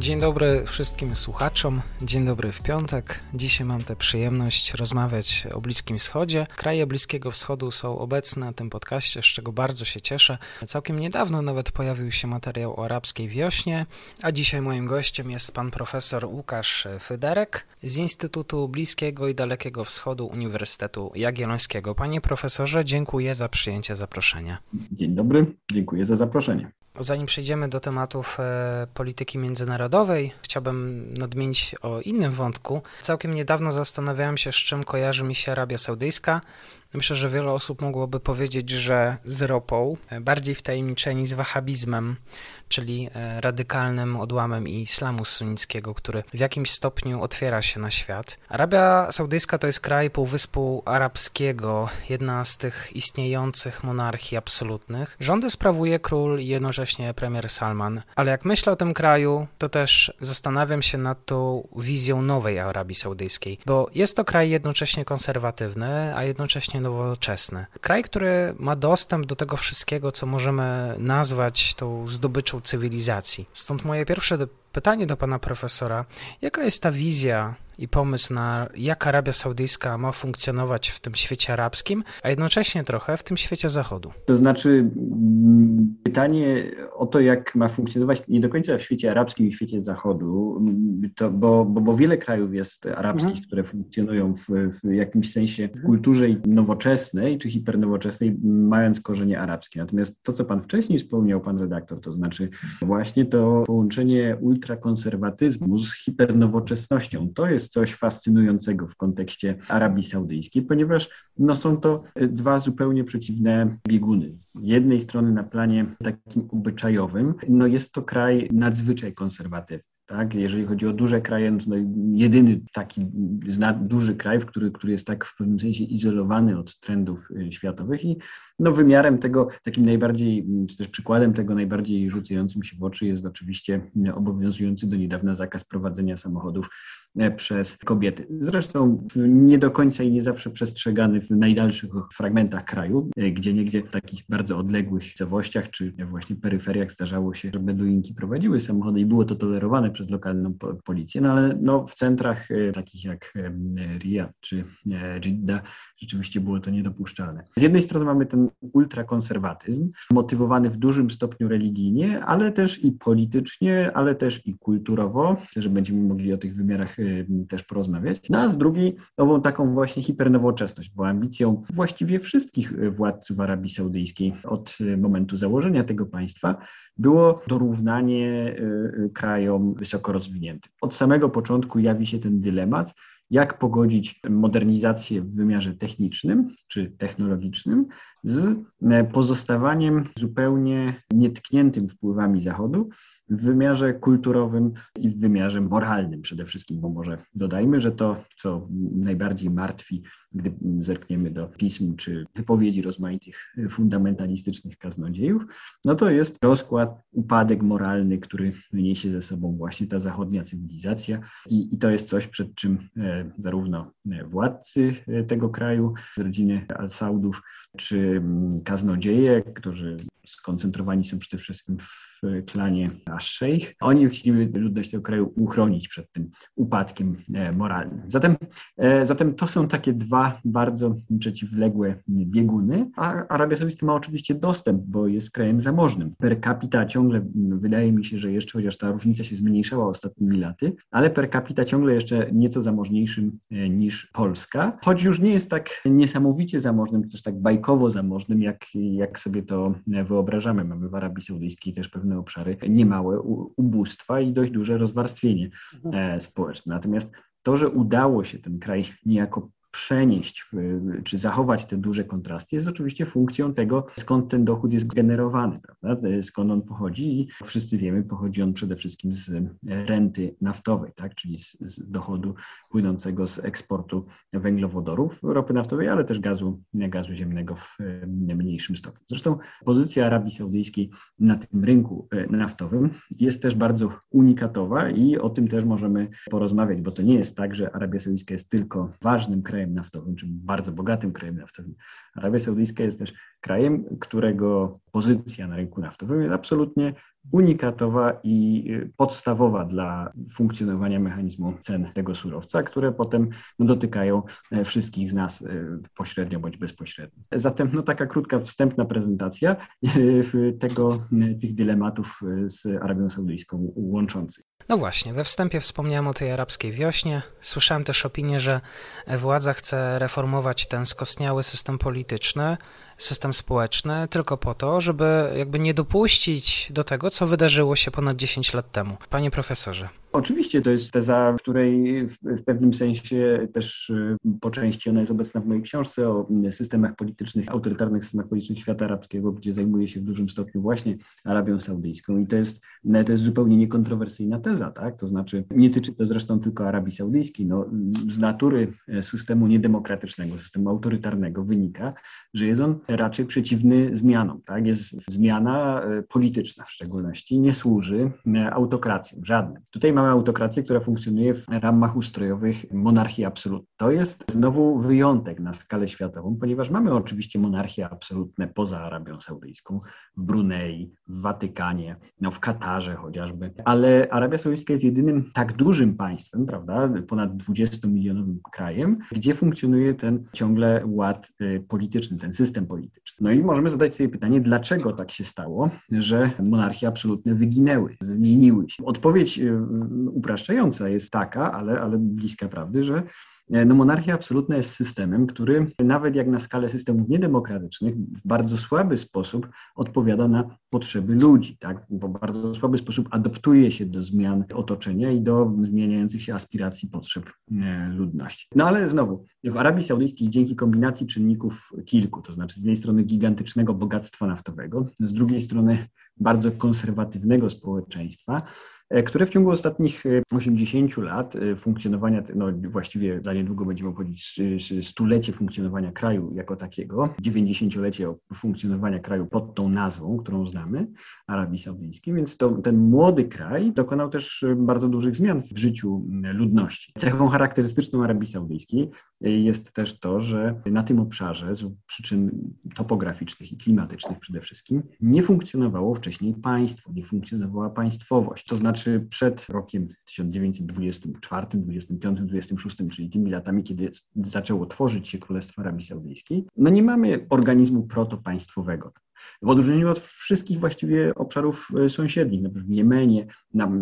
Dzień dobry wszystkim słuchaczom. Dzień dobry w piątek. Dzisiaj mam tę przyjemność rozmawiać o Bliskim Wschodzie. Kraje Bliskiego Wschodu są obecne na tym podcaście, z czego bardzo się cieszę. Całkiem niedawno nawet pojawił się materiał o arabskiej wiośnie, a dzisiaj moim gościem jest pan profesor Łukasz Fyderek z Instytutu Bliskiego i Dalekiego Wschodu Uniwersytetu Jagiellońskiego. Panie profesorze, dziękuję za przyjęcie zaproszenia. Dzień dobry, dziękuję za zaproszenie. Zanim przejdziemy do tematów e, polityki międzynarodowej, chciałbym nadmienić o innym wątku. Całkiem niedawno zastanawiałem się, z czym kojarzy mi się Arabia Saudyjska. Myślę, że wiele osób mogłoby powiedzieć, że z ropą, e, bardziej wtajemniczeni z wahabizmem, czyli e, radykalnym odłamem islamu sunnickiego, który w jakimś stopniu otwiera się na świat. Arabia Saudyjska to jest kraj Półwyspu Arabskiego, jedna z tych istniejących monarchii absolutnych. Rządy sprawuje król i jednocześnie premier Salman. Ale jak myślę o tym kraju, to też zastanawiam się nad tą wizją nowej Arabii Saudyjskiej, bo jest to kraj jednocześnie konserwatywny, a jednocześnie nowoczesny. Kraj, który ma dostęp do tego wszystkiego, co możemy nazwać tą zdobyczą cywilizacji. Stąd moje pierwsze pytanie do pana profesora: jaka jest ta wizja i pomysł na jak Arabia Saudyjska ma funkcjonować w tym świecie arabskim, a jednocześnie trochę w tym świecie zachodu? To znaczy, mm, pytanie o to, jak ma funkcjonować nie do końca w świecie arabskim i w świecie zachodu, mm, to, bo, bo, bo wiele krajów jest arabskich, mhm. które funkcjonują w, w jakimś sensie w kulturze nowoczesnej czy hipernowoczesnej, mając korzenie arabskie. Natomiast to, co pan wcześniej wspomniał, pan redaktor, to znaczy właśnie to połączenie ultrakonserwatyzmu z hipernowoczesnością, to jest coś fascynującego w kontekście Arabii Saudyjskiej, ponieważ no, są to dwa zupełnie przeciwne bieguny. Z jednej strony na planie takim obyczajowym, no jest to kraj nadzwyczaj konserwatywny. Tak? Jeżeli chodzi o duże kraje, no jedyny taki duży kraj, który, który jest tak w pewnym sensie izolowany od trendów y, światowych i no wymiarem tego, takim najbardziej, czy też przykładem tego najbardziej rzucającym się w oczy jest oczywiście obowiązujący do niedawna zakaz prowadzenia samochodów e, przez kobiety. Zresztą nie do końca i nie zawsze przestrzegany w najdalszych fragmentach kraju, e, gdzie niegdzie w takich bardzo odległych miejscowościach, czy właśnie peryferiach zdarzało się, że beduinki prowadziły samochody i było to tolerowane przez lokalną policję, no ale no, w centrach e, takich jak Riyadh czy Jeddah rzeczywiście było to niedopuszczalne. Z jednej strony mamy ten ultrakonserwatyzm, motywowany w dużym stopniu religijnie, ale też i politycznie, ale też i kulturowo, że będziemy mogli o tych wymiarach też porozmawiać. No a z drugiej ową taką właśnie hipernowoczesność, bo ambicją właściwie wszystkich władców Arabii Saudyjskiej od momentu założenia tego państwa było dorównanie krajom wysoko rozwiniętym. Od samego początku jawi się ten dylemat, jak pogodzić modernizację w wymiarze technicznym czy technologicznym z pozostawaniem zupełnie nietkniętym wpływami Zachodu w wymiarze kulturowym i w wymiarze moralnym przede wszystkim, bo może dodajmy, że to, co najbardziej martwi, gdy zerkniemy do pism czy wypowiedzi rozmaitych fundamentalistycznych kaznodziejów, no to jest rozkład, upadek moralny, który niesie ze sobą właśnie ta zachodnia cywilizacja. I, i to jest coś, przed czym e, zarówno władcy e, tego kraju z rodziny Al-Saudów, czy mm, kaznodzieje, którzy skoncentrowani są przede wszystkim w klanie Ash-Sheikh. Oni chcieli ludność tego kraju uchronić przed tym upadkiem e, moralnym. Zatem, e, zatem to są takie dwa bardzo przeciwległe bieguny, a Arabia Saudyjska ma oczywiście dostęp, bo jest krajem zamożnym. Per capita ciągle, wydaje mi się, że jeszcze, chociaż ta różnica się zmniejszała ostatnimi laty, ale per capita ciągle jeszcze nieco zamożniejszym e, niż Polska, choć już nie jest tak niesamowicie zamożnym, czy też tak bajkowo zamożnym, jak, jak sobie to wyobrażamy. Mamy w Arabii Saudyjskiej też pewne obszary niemałe ubóstwa i dość duże rozwarstwienie mhm. e, społeczne. Natomiast to, że udało się ten kraj niejako przenieść czy zachować te duże kontrasty, jest oczywiście funkcją tego, skąd ten dochód jest generowany. prawda? skąd on pochodzi i wszyscy wiemy, pochodzi on przede wszystkim z renty naftowej, tak? czyli z, z dochodu płynącego z eksportu węglowodorów, ropy naftowej, ale też gazu, gazu ziemnego w mniejszym stopniu. Zresztą pozycja Arabii Saudyjskiej na tym rynku naftowym jest też bardzo unikatowa i o tym też możemy porozmawiać, bo to nie jest tak, że Arabia Saudyjska jest tylko ważnym krajem naftowym, czy bardzo bogatym krajem naftowym. Arabia Saudyjska jest też krajem, którego pozycja na rynku naftowym jest absolutnie unikatowa i podstawowa dla funkcjonowania mechanizmu cen tego surowca, które potem no, dotykają e, wszystkich z nas e, pośrednio bądź bezpośrednio. Zatem no, taka krótka wstępna prezentacja e, tego, tych dylematów z Arabią Saudyjską łączących. No właśnie, we wstępie wspomniałem o tej arabskiej wiośnie. Słyszałem też opinię, że władza chce reformować ten skostniały system polityczny, system społeczny tylko po to, żeby jakby nie dopuścić do tego, co wydarzyło się ponad 10 lat temu. Panie profesorze. Oczywiście to jest teza, której w pewnym sensie też y, po części ona jest obecna w mojej książce o systemach politycznych, autorytarnych systemach politycznych świata arabskiego, gdzie zajmuję się w dużym stopniu właśnie Arabią Saudyjską i to jest, to jest zupełnie niekontrowersyjna teza, tak? To znaczy nie tyczy to zresztą tylko Arabii Saudyjskiej. No, z natury systemu niedemokratycznego, systemu autorytarnego wynika, że jest on raczej przeciwny zmianom, tak? Jest zmiana e, polityczna w szczególności, nie służy e, autokracjom żadnym. Tutaj mamy autokrację, która funkcjonuje w ramach ustrojowych monarchii absolutnej. To jest znowu wyjątek na skalę światową, ponieważ mamy oczywiście monarchie absolutne poza Arabią Saudyjską, w Brunei, w Watykanie, no w Katarze chociażby, ale Arabia Saudyjska jest jedynym tak dużym państwem, prawda, ponad 20-milionowym krajem, gdzie funkcjonuje ten ciągle ład y, polityczny, ten system polityczny. No i możemy zadać sobie pytanie, dlaczego tak się stało, że monarchie absolutne wyginęły, zmieniły się. Odpowiedź y, upraszczająca jest taka, ale, ale bliska prawdy, że no monarchia absolutna jest systemem, który nawet jak na skalę systemów niedemokratycznych w bardzo słaby sposób odpowiada na potrzeby ludzi, tak? w bardzo słaby sposób adoptuje się do zmian otoczenia i do zmieniających się aspiracji potrzeb e, ludności. No ale znowu, w Arabii Saudyjskiej dzięki kombinacji czynników kilku, to znaczy z jednej strony gigantycznego bogactwa naftowego, z drugiej strony bardzo konserwatywnego społeczeństwa, E, które w ciągu ostatnich 80 e, lat e, funkcjonowania, no właściwie za niedługo będziemy obchodzić stulecie funkcjonowania kraju jako takiego, 90-lecie funkcjonowania kraju pod tą nazwą, którą znamy, Arabii Saudyjskiej, więc to, ten młody kraj dokonał też bardzo dużych zmian w życiu ludności. Cechą charakterystyczną Arabii Saudyjskiej jest też to, że na tym obszarze z przyczyn topograficznych i klimatycznych przede wszystkim nie funkcjonowało wcześniej państwo, nie funkcjonowała państwowość. To znaczy znaczy przed rokiem 1924, 25, 26, czyli tymi latami, kiedy zaczęło tworzyć się Królestwo Arabii Saudyjskiej, no nie mamy organizmu protopaństwowego. W odróżnieniu od wszystkich właściwie obszarów e, sąsiednich, w Jemenie,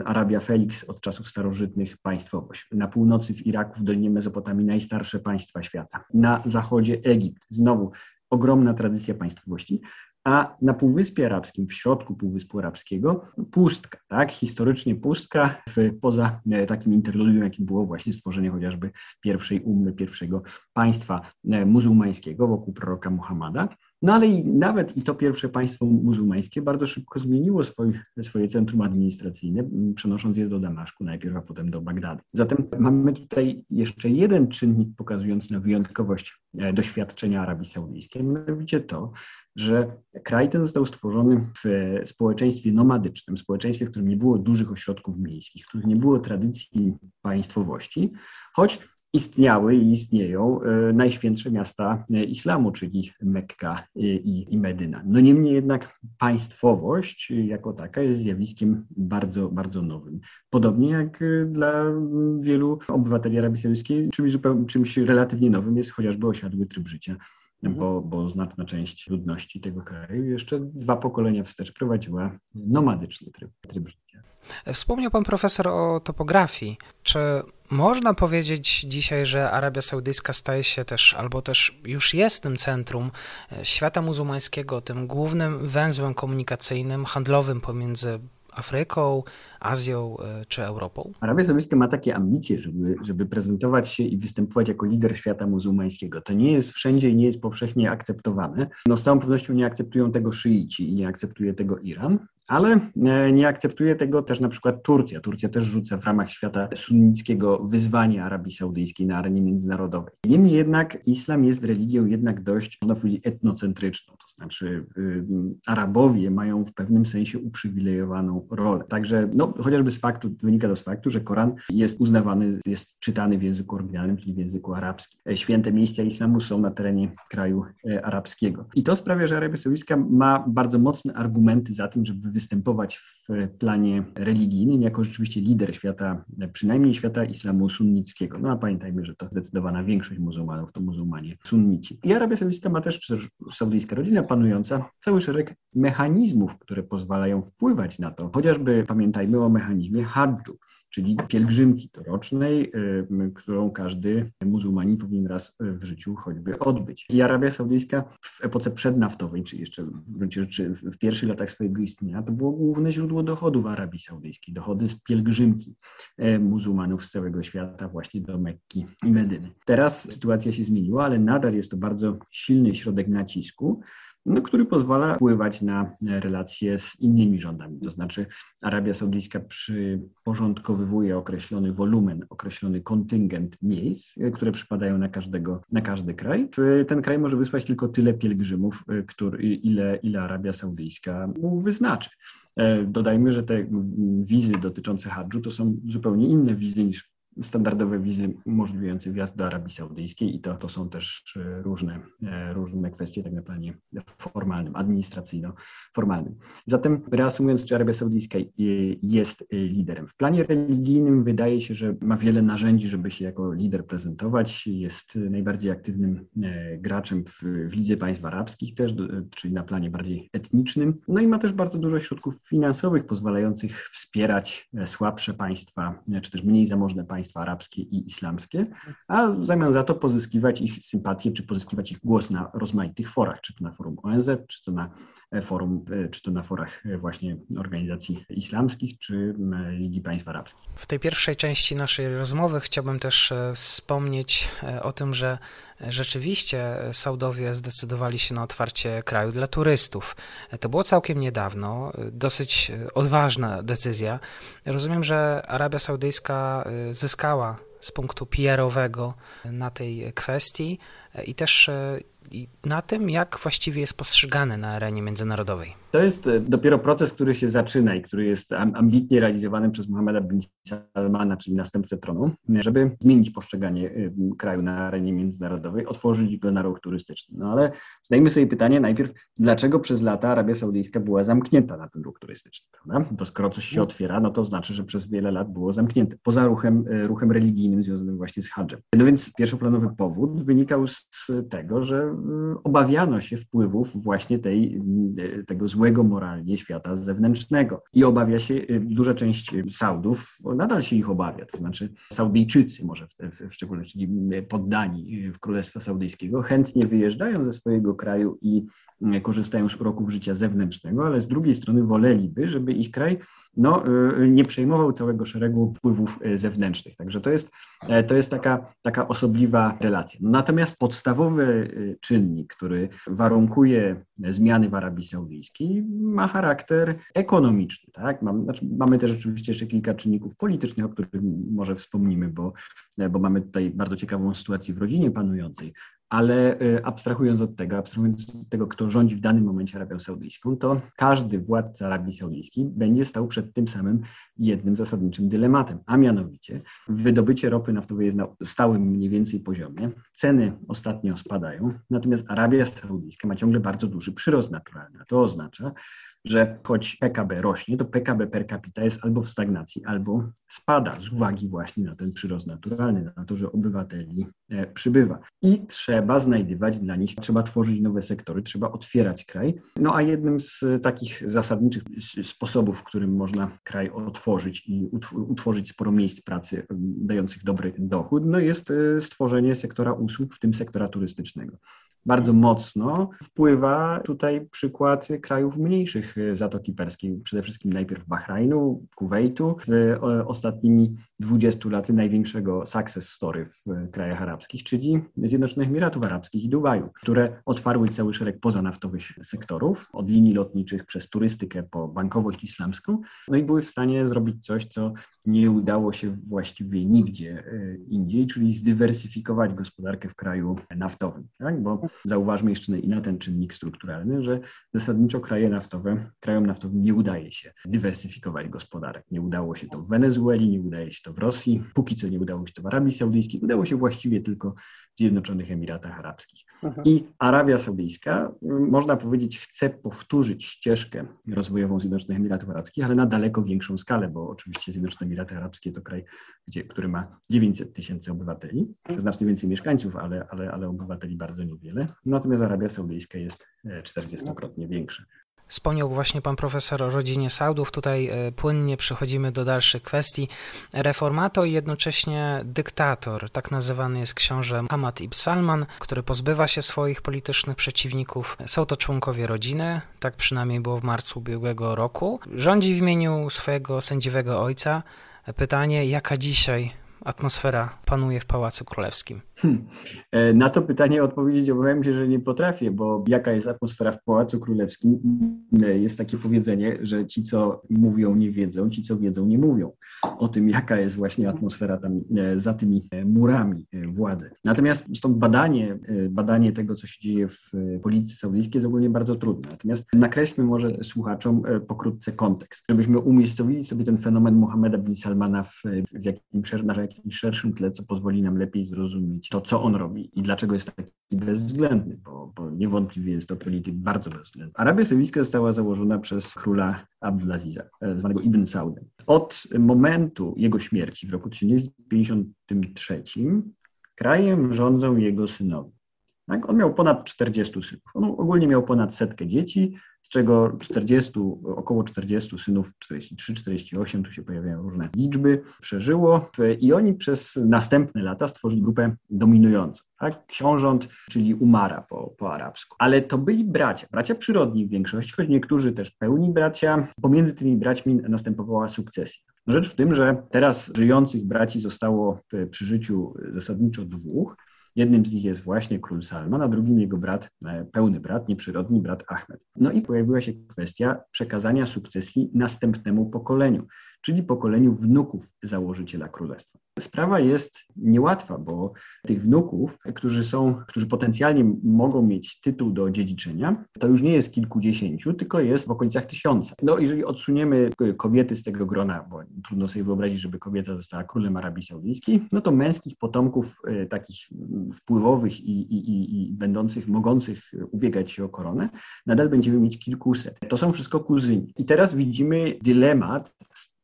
Arabia Felix od czasów starożytnych państwowość, na północy w Iraku, w Dolinie Mezopotamii najstarsze państwa świata, na zachodzie Egipt, znowu ogromna tradycja państwowości, a na Półwyspie Arabskim, w środku Półwyspu Arabskiego, pustka, tak, historycznie pustka, w, poza e, takim interludium, jakim było właśnie stworzenie chociażby pierwszej ummy, pierwszego państwa e, muzułmańskiego wokół proroka Muhammada. No ale i nawet i to pierwsze państwo muzułmańskie bardzo szybko zmieniło swój, swoje centrum administracyjne, przenosząc je do Damaszku najpierw, a potem do Bagdadu. Zatem mamy tutaj jeszcze jeden czynnik pokazujący na wyjątkowość e, doświadczenia Arabii Saudyjskiej, mianowicie to, że kraj ten został stworzony w społeczeństwie nomadycznym, społeczeństwie, w którym nie było dużych ośrodków miejskich, w którym nie było tradycji państwowości, choć istniały i istnieją e, najświętsze miasta e, islamu, czyli Mekka i, i Medyna. No niemniej jednak państwowość jako taka jest zjawiskiem bardzo, bardzo nowym. Podobnie jak e, dla wielu obywateli Arabii Saudyjskiej czymś, czymś relatywnie nowym jest chociażby osiadły tryb życia. Bo, bo znaczna część ludności tego kraju jeszcze dwa pokolenia wstecz prowadziła nomadyczny tryb, tryb życia. Wspomniał pan profesor o topografii. Czy można powiedzieć dzisiaj, że Arabia Saudyjska staje się też, albo też już jest tym centrum e, świata muzułmańskiego, tym głównym węzłem komunikacyjnym, handlowym pomiędzy Afryką, Azją czy Europą? Arabia Saudyjska ma takie ambicje, żeby, żeby prezentować się i występować jako lider świata muzułmańskiego. To nie jest wszędzie i nie jest powszechnie akceptowane. No z całą pewnością nie akceptują tego szyici i nie akceptuje tego Iran. Ale e, nie akceptuje tego też na przykład Turcja. Turcja też rzuca w ramach świata sunnickiego wyzwanie Arabii Saudyjskiej na arenie międzynarodowej. Niemniej jednak islam jest religią jednak dość, można powiedzieć, etnocentryczną. Znaczy Arabowie mają w pewnym sensie uprzywilejowaną rolę. Także no, chociażby z faktu, wynika to z faktu, że Koran jest uznawany, jest czytany w języku oryginalnym, czyli w języku arabskim. E, święte miejsca islamu są na terenie kraju e, arabskiego. I to sprawia, że Arabia Saudyjska ma bardzo mocne argumenty za tym, żeby występować w planie religijnym jako rzeczywiście lider świata, przynajmniej świata islamu sunnickiego. No a pamiętajmy, że to zdecydowana większość muzułmanów to muzułmanie sunnici. I Arabia Saudyjska ma też, czy też saudyjska rodzina panująca, cały szereg mechanizmów, które pozwalają wpływać na to. Chociażby pamiętajmy o mechanizmie hadżu czyli pielgrzymki dorocznej, y, którą każdy muzułmanin powinien raz w życiu choćby odbyć. I Arabia Saudyjska w epoce przednaftowej, czy jeszcze w gruncie rzeczy w pierwszych latach swojego istnienia, to było główne źródło dochodu w Arabii Saudyjskiej, dochody z pielgrzymki y, muzułmanów z całego świata właśnie do Mekki i Medyny. Teraz sytuacja się zmieniła, ale nadal jest to bardzo silny środek nacisku, no, który pozwala wpływać na relacje z innymi rządami. To znaczy Arabia Saudyjska przyporządkowywuje określony wolumen, określony kontyngent miejsc, które przypadają na, każdego, na każdy kraj. Ten kraj może wysłać tylko tyle pielgrzymów, który, ile, ile Arabia Saudyjska mu wyznaczy. E, dodajmy, że te wizy dotyczące hadżu to są zupełnie inne wizy niż standardowe wizy umożliwiające wjazd do Arabii Saudyjskiej i to, to są też e, różne, e, różne kwestie tak na planie formalnym, administracyjno-formalnym. Zatem reasumując, czy Arabia Saudyjska jest e, liderem? W planie religijnym wydaje się, że ma wiele narzędzi, żeby się jako lider prezentować. Jest najbardziej aktywnym graczem w, w Lidze Państw Arabskich też, czyli na planie bardziej etnicznym. No i ma też bardzo dużo środków finansowych pozwalających wspierać słabsze państwa, czy też mniej zamożne państwa państwa arabskie i islamskie, a w zamian za to pozyskiwać ich sympatię, czy pozyskiwać ich głos na rozmaitych forach, czy to na forum ONZ, czy to na e, forum, e, czy to na forach e, właśnie organizacji islamskich, czy Ligi Państw Arabskich. W tej pierwszej części naszej rozmowy chciałbym też wspomnieć o tym, że rzeczywiście Saudowie zdecydowali się na otwarcie kraju dla turystów. To było całkiem niedawno, dosyć odważna decyzja. Rozumiem, że Arabia Saudyjska zyskała z punktu PR-owego na tej kwestii i też na tym, jak właściwie jest postrzegane na arenie międzynarodowej. To jest e, dopiero proces, który się zaczyna i który jest ambitnie realizowany przez Mohameda bin Salmana, czyli następcę tronu, żeby zmienić postrzeganie e, kraju na arenie międzynarodowej, otworzyć go na ruch turystyczny. No ale zdajmy sobie pytanie najpierw, dlaczego przez lata Arabia Saudyjska była zamknięta na ten ruch turystyczny, prawda? To skoro coś się otwiera, no to znaczy, że przez wiele lat było zamknięte, poza ruchem, e, ruchem religijnym związanym właśnie z hadżem. No więc pierwszoplanowy powód wynikał z tego, że obawiano się wpływów właśnie tej, tego złego moralnie świata zewnętrznego. I obawia się y, duża część Saudów, nadal się ich obawia, to znaczy Saudyjczycy może w, w, w szczególności, y, poddani y, w Królestwa Saudyjskiego, chętnie wyjeżdżają ze swojego kraju i korzystają z uroków życia zewnętrznego, ale z drugiej strony woleliby, żeby ich kraj no, y, nie przejmował całego szeregu wpływów y, zewnętrznych. Także to jest, e, to jest taka, taka osobliwa relacja. Natomiast podstawowy y, czynnik, który warunkuje zmiany w Arabii Saudyjskiej, ma charakter ekonomiczny. Tak? Mam, znaczy mamy też oczywiście jeszcze kilka czynników politycznych, o których może wspomnimy, bo, bo mamy tutaj bardzo ciekawą sytuację w rodzinie panującej ale y, abstrahując od tego, abstrahując od tego, kto rządzi w danym momencie Arabią Saudyjską, to każdy władca Arabii Saudyjskiej będzie stał przed tym samym jednym zasadniczym dylematem, a mianowicie wydobycie ropy naftowej jest na stałym mniej więcej poziomie, ceny ostatnio spadają, natomiast Arabia Saudyjska ma ciągle bardzo duży przyrost naturalny. To oznacza, że choć PKB rośnie, to PKB per capita jest albo w stagnacji, albo spada z uwagi właśnie na ten przyrost naturalny, na to, że obywateli e, przybywa. I trzeba znajdywać dla nich, trzeba tworzyć nowe sektory, trzeba otwierać kraj. No a jednym z takich zasadniczych sposobów, w którym można kraj otworzyć i utworzyć sporo miejsc pracy dających dobry dochód, no jest e, stworzenie sektora usług, w tym sektora turystycznego. Bardzo mocno wpływa tutaj przykład krajów mniejszych Zatoki Perskiej, przede wszystkim najpierw Bahrajnu, Kuwejtu, w ostatnimi 20 lat największego success story w krajach arabskich, czyli Zjednoczonych Emiratów Arabskich i Dubaju, które otwarły cały szereg pozanaftowych sektorów, od linii lotniczych przez turystykę po bankowość islamską, no i były w stanie zrobić coś, co nie udało się właściwie nigdzie e, indziej, czyli zdywersyfikować gospodarkę w kraju naftowym, tak? bo zauważmy jeszcze i na ten czynnik strukturalny, że zasadniczo kraje naftowe, krajom naftowym nie udaje się dywersyfikować gospodarek. Nie udało się to w Wenezueli, nie udaje się to w Rosji, póki co nie udało się to w Arabii Saudyjskiej, udało się właściwie tylko Zjednoczonych Emiratach Arabskich. Mhm. I Arabia Saudyjska, można powiedzieć, chce powtórzyć ścieżkę rozwojową Zjednoczonych Emiratów Arabskich, ale na daleko większą skalę, bo oczywiście Zjednoczone Emiraty Arabskie to kraj, gdzie, który ma 900 tysięcy obywateli, znacznie więcej mieszkańców, ale, ale, ale obywateli bardzo niewiele. Natomiast Arabia Saudyjska jest 40-krotnie e, większa. Wspomniał właśnie pan profesor o rodzinie Saudów. Tutaj e, płynnie przechodzimy do dalszych kwestii. Reformator i jednocześnie dyktator, tak nazywany jest książę Hamad ibn Salman, który pozbywa się swoich politycznych przeciwników. Są to członkowie rodziny, tak przynajmniej było w marcu ubiegłego roku. Rządzi w imieniu swojego sędziwego ojca. Pytanie, jaka dzisiaj atmosfera panuje w Pałacu Królewskim? Hmm. E, na to pytanie odpowiedzieć obawiam się, że nie potrafię, bo jaka jest atmosfera w Pałacu Królewskim? E, jest takie powiedzenie, że ci, co mówią, nie wiedzą, ci, co wiedzą, nie mówią o tym, jaka jest właśnie atmosfera tam e, za tymi murami władzy. Natomiast zresztą badanie, badanie tego, co się dzieje w polityce saudyjskiej jest ogólnie bardzo trudne. Natomiast nakreślmy może słuchaczom pokrótce kontekst, żebyśmy umiejscowili sobie ten fenomen Mohameda bin Salmana w, w jakimś, na jakimś szerszym tle, co pozwoli nam lepiej zrozumieć to, co on robi i dlaczego jest taki bezwzględny, bo, bo niewątpliwie jest to polityk bardzo bezwzględny. Arabia Saudyjska została założona przez króla Abdulaziza, e, zwanego Ibn Saudem. Od momentu jego śmierci w roku 1953 krajem rządzą jego synowie. Tak? On miał ponad 40 synów. On ogólnie miał ponad setkę dzieci, z czego 40, około 40 synów, 43, 48, tu się pojawiają różne liczby, przeżyło i oni przez następne lata stworzyli grupę dominującą. Tak? Książąt, czyli Umara po, po arabsku. Ale to byli bracia, bracia przyrodni w większości, choć niektórzy też pełni bracia. Pomiędzy tymi braćmi następowała sukcesja. No rzecz w tym, że teraz żyjących braci zostało przy życiu zasadniczo dwóch, Jednym z nich jest właśnie król Salman, a drugim jego brat, e, pełny brat, nieprzyrodni brat Ahmed. No i pojawiła się kwestia przekazania sukcesji następnemu pokoleniu czyli pokoleniu wnuków założyciela królestwa. Sprawa jest niełatwa, bo tych wnuków, którzy są, którzy potencjalnie mogą mieć tytuł do dziedziczenia, to już nie jest kilkudziesięciu, tylko jest w okolicach tysiąca. No, jeżeli odsuniemy kobiety z tego grona, bo trudno sobie wyobrazić, żeby kobieta została królem Arabii Saudyjskiej, no to męskich potomków e, takich wpływowych i, i, i, i będących, mogących ubiegać się o koronę, nadal będziemy mieć kilkuset. To są wszystko kuzyni. I teraz widzimy dylemat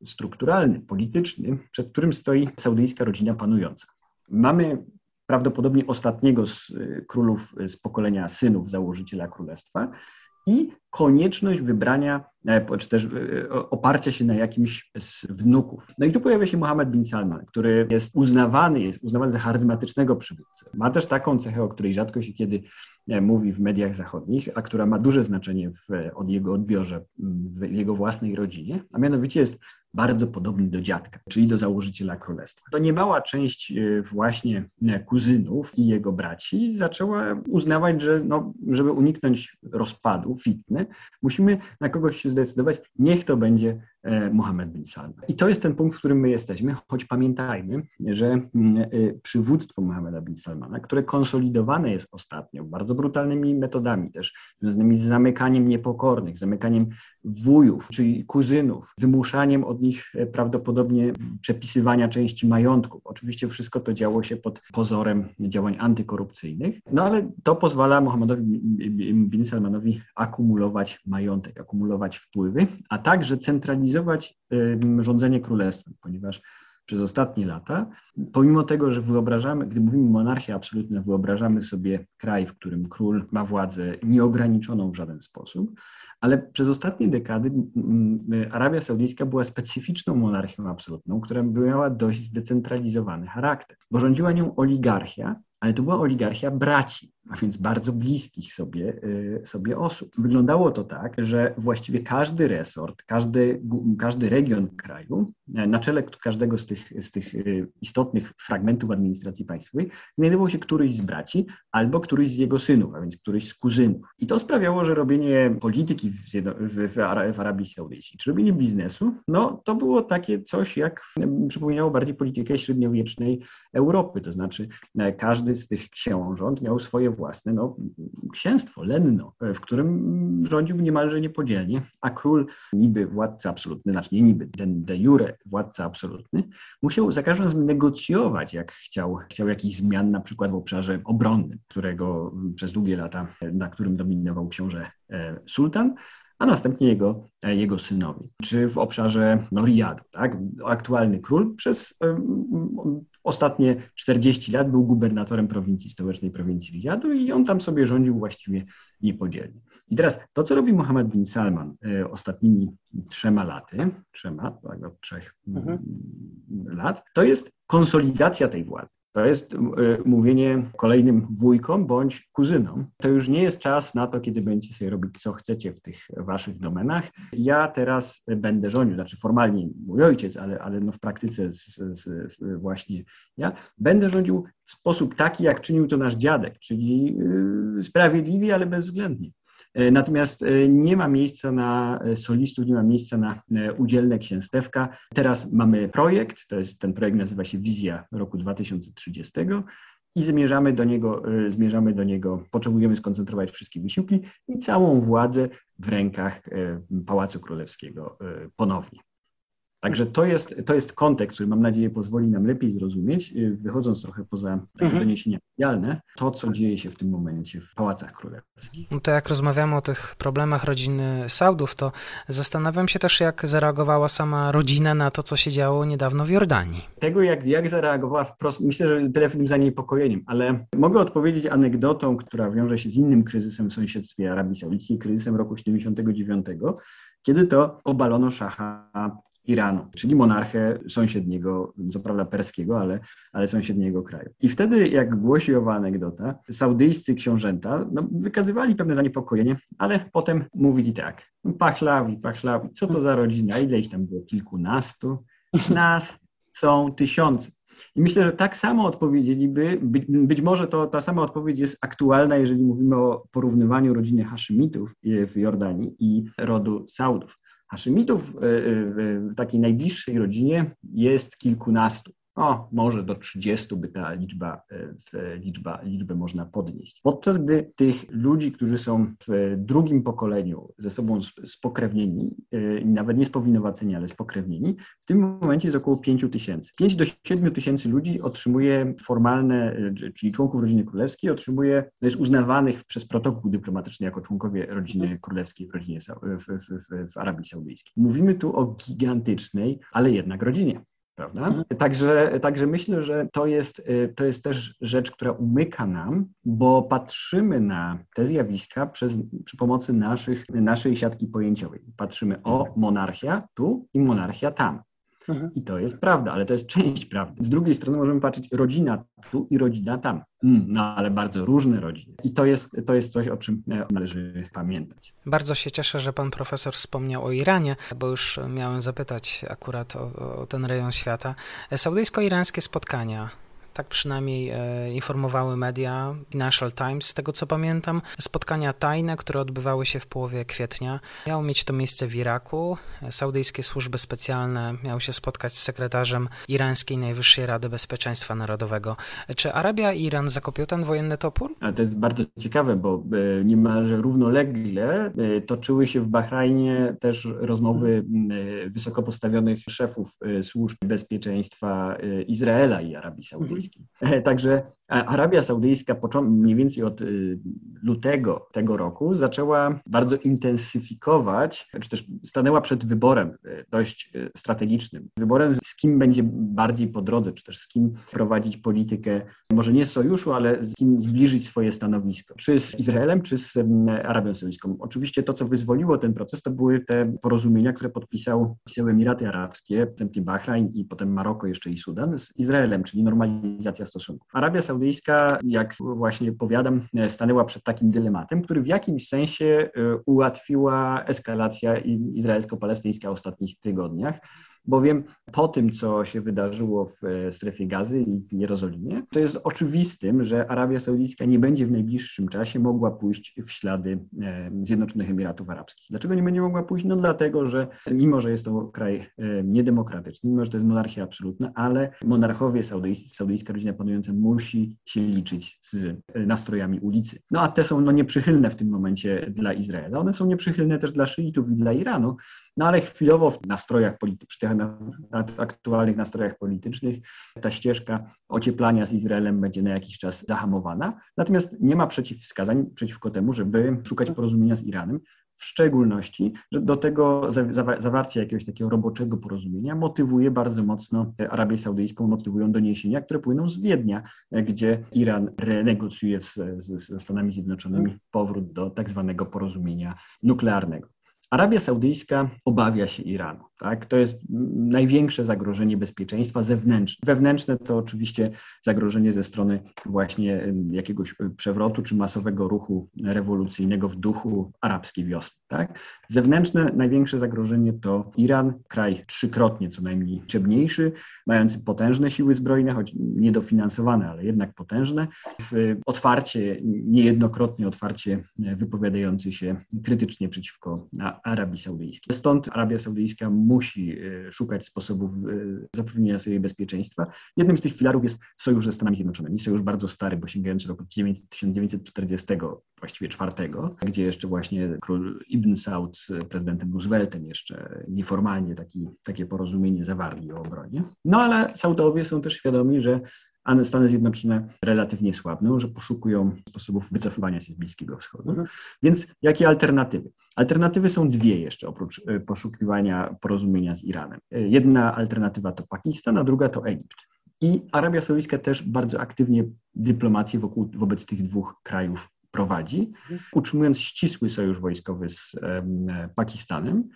strukturalny, polityczny, przed którym stoi saudyjska rodzina panująca. Mamy prawdopodobnie ostatniego z y, królów z pokolenia synów założyciela królestwa i konieczność wybrania, e, czy też e, oparcia się na jakimś z wnuków. No i tu pojawia się Mohammed bin Salman, który jest uznawany, jest uznawany za charyzmatycznego przywódcę. Ma też taką cechę, o której rzadko się kiedy e, mówi w mediach zachodnich, a która ma duże znaczenie w od jego odbiorze w jego własnej rodzinie, a mianowicie jest bardzo podobny do dziadka, czyli do założyciela królestwa. To niemała część e, właśnie e, kuzynów i jego braci zaczęła uznawać, że no, żeby uniknąć rozpadu, fitny, musimy na kogoś się zdecydować, niech to będzie Mohammed bin Salman. I to jest ten punkt, w którym my jesteśmy, choć pamiętajmy, że mm, e, przywództwo Mohammeda bin Salmana, które konsolidowane jest ostatnio bardzo brutalnymi metodami też, związanymi z zamykaniem niepokornych, zamykaniem wujów, czyli kuzynów, wymuszaniem od nich e, prawdopodobnie przepisywania części majątków. Oczywiście wszystko to działo się pod pozorem działań antykorupcyjnych, no ale to pozwala Mohammedowi bin Salmanowi akumulować majątek, akumulować wpływy, a także centralizować rządzenie królestwem, ponieważ przez ostatnie lata, pomimo tego, że wyobrażamy, gdy mówimy monarchia absolutna, wyobrażamy sobie kraj, w którym król ma władzę nieograniczoną w żaden sposób, ale przez ostatnie dekady Arabia Saudyjska była specyficzną monarchią absolutną, która miała dość zdecentralizowany charakter, bo rządziła nią oligarchia, ale to była oligarchia braci. A więc bardzo bliskich sobie, y, sobie osób. Wyglądało to tak, że właściwie każdy resort, każdy, każdy region kraju, e, na czele każdego z tych, z tych y, istotnych fragmentów administracji państwowej, znajdował się któryś z braci albo któryś z jego synów, a więc któryś z kuzynów. I to sprawiało, że robienie polityki w, w, w Arabii Saudyjskiej, czy robienie biznesu, no to było takie coś, jak przypominało bardziej politykę średniowiecznej Europy, to znaczy e, każdy z tych książąt miał swoje własne no, księstwo, lenno, w którym rządził niemalże niepodzielnie, a król, niby władca absolutny, znaczy nie niby, ten de jure władca absolutny, musiał za każdym razem negocjować, jak chciał, chciał jakichś zmian, na przykład w obszarze obronnym, którego przez długie lata, na którym dominował książę e, sultan, a następnie jego, e, jego synowi. Czy w obszarze no, Riyadu, tak? Aktualny król przez um, ostatnie 40 lat był gubernatorem prowincji stołecznej prowincji Riyadu i on tam sobie rządził właściwie niepodzielnie. I teraz to, co robi Mohammed bin Salman e, ostatnimi trzema laty, trzema, tak, od trzech mhm. lat, to jest konsolidacja tej władzy. To jest e, mówienie kolejnym wujkom bądź kuzynom. To już nie jest czas na to, kiedy będziecie sobie robić, co chcecie w tych waszych domenach. Ja teraz będę rządził, znaczy formalnie mój ojciec, ale, ale no w praktyce z, z, właśnie ja, będę rządził w sposób taki, jak czynił to nasz dziadek, czyli e, sprawiedliwie, ale bezwzględnie. E, natomiast e, nie ma miejsca na e, solistów, nie ma miejsca na udzielne księstewka. Teraz mamy projekt, to jest ten projekt nazywa się Wizja roku 2030 i zmierzamy do niego, zmierzamy do niego, potrzebujemy skoncentrować wszystkie wysiłki i całą władzę w rękach Pałacu Królewskiego ponownie. Także to jest, to jest kontekst, który mam nadzieję pozwoli nam lepiej zrozumieć, y, wychodząc trochę poza takie mhm. doniesienia medialne, to co dzieje się w tym momencie w pałacach królewskich. No to jak rozmawiamy o tych problemach rodziny Saudów, to zastanawiam się też, jak zareagowała sama rodzina na to, co się działo niedawno w Jordanii. Tego, jak, jak zareagowała wprost, myślę, że tyle w tym zaniepokojeniem, ale mogę odpowiedzieć anegdotą, która wiąże się z innym kryzysem w sąsiedztwie Arabii Saudyjskiej, kryzysem roku 79, kiedy to obalono szacha Iranu, czyli monarchę sąsiedniego, co prawda perskiego, ale, ale sąsiedniego kraju. I wtedy, jak głosi owa anegdota, saudyjscy książęta no, wykazywali pewne zaniepokojenie, ale potem mówili tak, pachlawi, pachlawi, co to za rodzina, ile ich tam było, kilkunastu, nas są tysiące. I myślę, że tak samo odpowiedzieliby, być, być, może to ta sama odpowiedź jest aktualna, jeżeli mówimy o porównywaniu rodziny Haszymitów w Jordanii i rodu Saudów. Haszymitów e, e, w takiej najbliższej rodzinie jest kilkunastu. O, może do 30 by ta liczba, e, liczba, liczbę można podnieść. Podczas gdy tych ludzi, którzy są w drugim pokoleniu ze sobą spokrewnieni, nawet nie spowinowaceni, ale spokrewnieni, w tym momencie jest około 5 tysięcy. 5 do 7 tysięcy ludzi otrzymuje formalne, czyli członków rodziny królewskiej, otrzymuje, jest uznawanych przez protokół dyplomatyczny jako członkowie rodziny królewskiej w, rodzinie, w, w, w Arabii Saudyjskiej. Mówimy tu o gigantycznej, ale jednak rodzinie prawda? Mhm. Także, także myślę, że to jest, y, to jest też rzecz, która umyka nam, bo patrzymy na te zjawiska przez, przy pomocy naszych, naszej siatki pojęciowej. Patrzymy o monarchia tu i monarchia tam. Mhm. I to jest prawda, ale to jest część prawdy. Z drugiej strony możemy patrzeć rodzina tu i rodzina tam. Mm, no ale bardzo różne rodziny. I to jest, to jest coś, o czym e, należy pamiętać. Bardzo się cieszę, że pan profesor wspomniał o Iranie, bo już miałem zapytać akurat o, o ten rejon świata. Saudyjsko-irańskie spotkania tak przynajmniej e, informowały media, Financial Times, z tego co pamiętam. Spotkania tajne, które odbywały się w połowie kwietnia. Miało mieć to miejsce w Iraku. Saudyjskie służby specjalne miały się spotkać z sekretarzem irańskiej Najwyższej Rady Bezpieczeństwa Narodowego. Czy Arabia i Iran zakopią ten wojenny topór? A to jest bardzo ciekawe, bo e, niemalże równolegle e, toczyły się w Bahrajnie też rozmowy wysoko postawionych szefów służb bezpieczeństwa Izraela i Arabii Saudyjskiej. E, także Arabia Saudyjska mniej więcej od y, lutego tego roku zaczęła bardzo intensyfikować, czy też stanęła przed wyborem y, dość y, strategicznym. Wyborem, z kim będzie bardziej po drodze, czy też z kim prowadzić politykę, może nie sojuszu, ale z kim zbliżyć swoje stanowisko. Czy z Izraelem, czy z Arabią Saudyjską. Oczywiście to, co wyzwoliło ten proces, to były te porozumienia, które podpisał, podpisały Emiraty Arabskie, następnie Bahrajn i potem Maroko jeszcze i Sudan z Izraelem, czyli normalizacja normalizacja stosunków. Arabia Saudyjska, jak właśnie powiadam, stanęła przed takim dylematem, który w jakimś sensie ułatwiła eskalacja izraelsko-palestyńska w ostatnich tygodniach bowiem po tym, co się wydarzyło w e, strefie gazy i w Jerozolimie, to jest oczywistym, że Arabia Saudyjska nie będzie w najbliższym czasie mogła pójść w ślady e, Zjednoczonych Emiratów Arabskich. Dlaczego nie będzie mogła pójść? No dlatego, że mimo, że jest to kraj e, niedemokratyczny, mimo, że to jest monarchia absolutna, ale monarchowie saudyjscy, saudyjska rodzina panująca musi się liczyć z nastrojami ulicy. No a te są no, nieprzychylne w tym momencie dla Izraela. One są nieprzychylne też dla szyitów i dla Iranu, no ale chwilowo w nastrojach politycznych, tych aktualnych nastrojach politycznych, ta ścieżka ocieplania z Izraelem będzie na jakiś czas zahamowana. Natomiast nie ma przeciwwskazań przeciwko temu, żeby szukać porozumienia z Iranem. W szczególności, że do tego zawarcie jakiegoś takiego roboczego porozumienia motywuje bardzo mocno Arabię Saudyjską, motywują doniesienia, które płyną z Wiednia, gdzie Iran renegocjuje ze Stanami Zjednoczonymi powrót do tak zwanego porozumienia nuklearnego. Arabia Saudyjska obawia się Iranu. Tak? To jest największe zagrożenie bezpieczeństwa zewnętrzne. Wewnętrzne to oczywiście zagrożenie ze strony właśnie jakiegoś przewrotu czy masowego ruchu rewolucyjnego w duchu arabskiej wiosny. Tak? Zewnętrzne największe zagrożenie to Iran, kraj trzykrotnie co najmniej liczebniejszy, mający potężne siły zbrojne, choć niedofinansowane, ale jednak potężne, otwarcie, niejednokrotnie otwarcie wypowiadający się krytycznie przeciwko Arabii Saudyjskiej. Stąd Arabia Saudyjska musi e, szukać sposobów e, zapewnienia sobie bezpieczeństwa. Jednym z tych filarów jest sojusz ze Stanami Zjednoczonymi, sojusz bardzo stary, bo sięgający roku 1940, właściwie czwartego, gdzie jeszcze właśnie król Ibn Saud z prezydentem Rooseveltem jeszcze nieformalnie taki, takie porozumienie zawarli o obronie. No ale Saudowie są też świadomi, że a Stany Zjednoczone relatywnie słabną, że poszukują sposobów wycofywania się z Bliskiego Wschodu. Mhm. Więc jakie alternatywy? Alternatywy są dwie jeszcze oprócz e, poszukiwania porozumienia z Iranem. E, jedna alternatywa to Pakistan, a druga to Egipt. I Arabia Saudyjska też bardzo aktywnie dyplomację wokół, wobec tych dwóch krajów prowadzi, mhm. utrzymując ścisły sojusz wojskowy z Pakistanem, E,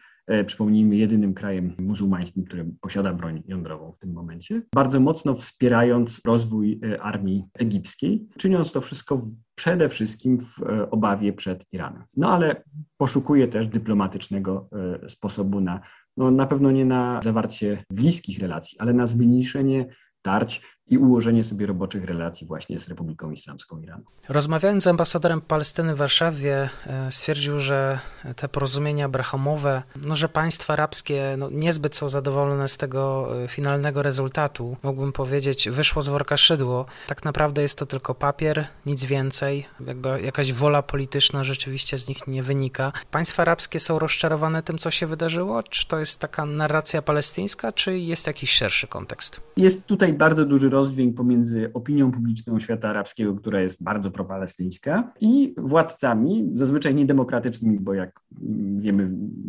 przypomnijmy, jedynym krajem muzułmańskim, który posiada broń jądrową w tym momencie, bardzo mocno wspierając rozwój e, armii egipskiej, czyniąc to wszystko przede wszystkim w e, obawie przed Iranem. No ale poszukuje też dyplomatycznego sposobu na, no na pewno nie na zawarcie bliskich relacji, ale na zmniejszenie tarć i ułożenie sobie roboczych relacji właśnie z Republiką Islamską Iranu. Rozmawiając z ambasadorem Palestyny w Warszawie, e, stwierdził, że te porozumienia abrahamowe, no, że państwa arabskie no, niezbyt są zadowolone z tego e, finalnego rezultatu. Mógłbym powiedzieć, wyszło z worka szydło. Tak naprawdę jest to tylko papier, nic więcej. Jakby jakaś wola polityczna rzeczywiście z nich nie wynika. Państwa arabskie są rozczarowane tym, co się wydarzyło? Czy to jest taka narracja palestyńska, czy jest jakiś szerszy kontekst? Jest tutaj bardzo duży rozdźwięk pomiędzy opinią publiczną świata arabskiego, która jest bardzo propalestyńska, i władcami, zazwyczaj niedemokratycznymi, bo jak wiemy,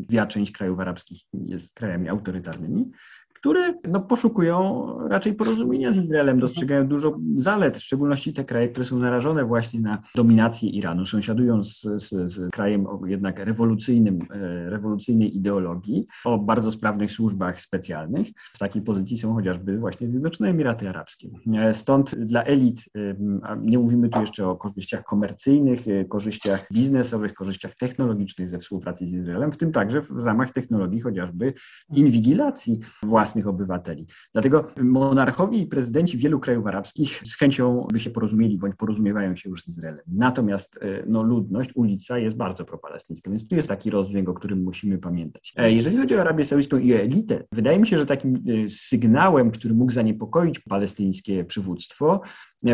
dwie część krajów arabskich jest krajami autorytarnymi, które no, poszukują raczej porozumienia z Izraelem, dostrzegają dużo zalet, w szczególności te kraje, które są narażone właśnie na dominację Iranu, sąsiadują z, z, z krajem o jednak rewolucyjnym, e, rewolucyjnej ideologii, o bardzo sprawnych służbach specjalnych. W takiej pozycji są chociażby właśnie Zjednoczone Emiraty Arabskie. E, stąd dla elit, e, nie mówimy tu jeszcze o korzyściach komercyjnych, korzyściach biznesowych, korzyściach technologicznych ze współpracy z Izraelem, w tym także w ramach technologii chociażby inwigilacji własnych własnych obywateli. Dlatego monarchowie i prezydenci wielu krajów arabskich z chęcią by się porozumieli bądź porozumiewają się już z Izraelem. Natomiast e, no, ludność, ulica jest bardzo propalestyńska, więc tu jest taki rozdźwięk, o którym musimy pamiętać. E, jeżeli chodzi o Arabię Saudyjską i elitę, wydaje mi się, że takim e, sygnałem, który mógł zaniepokoić palestyńskie przywództwo,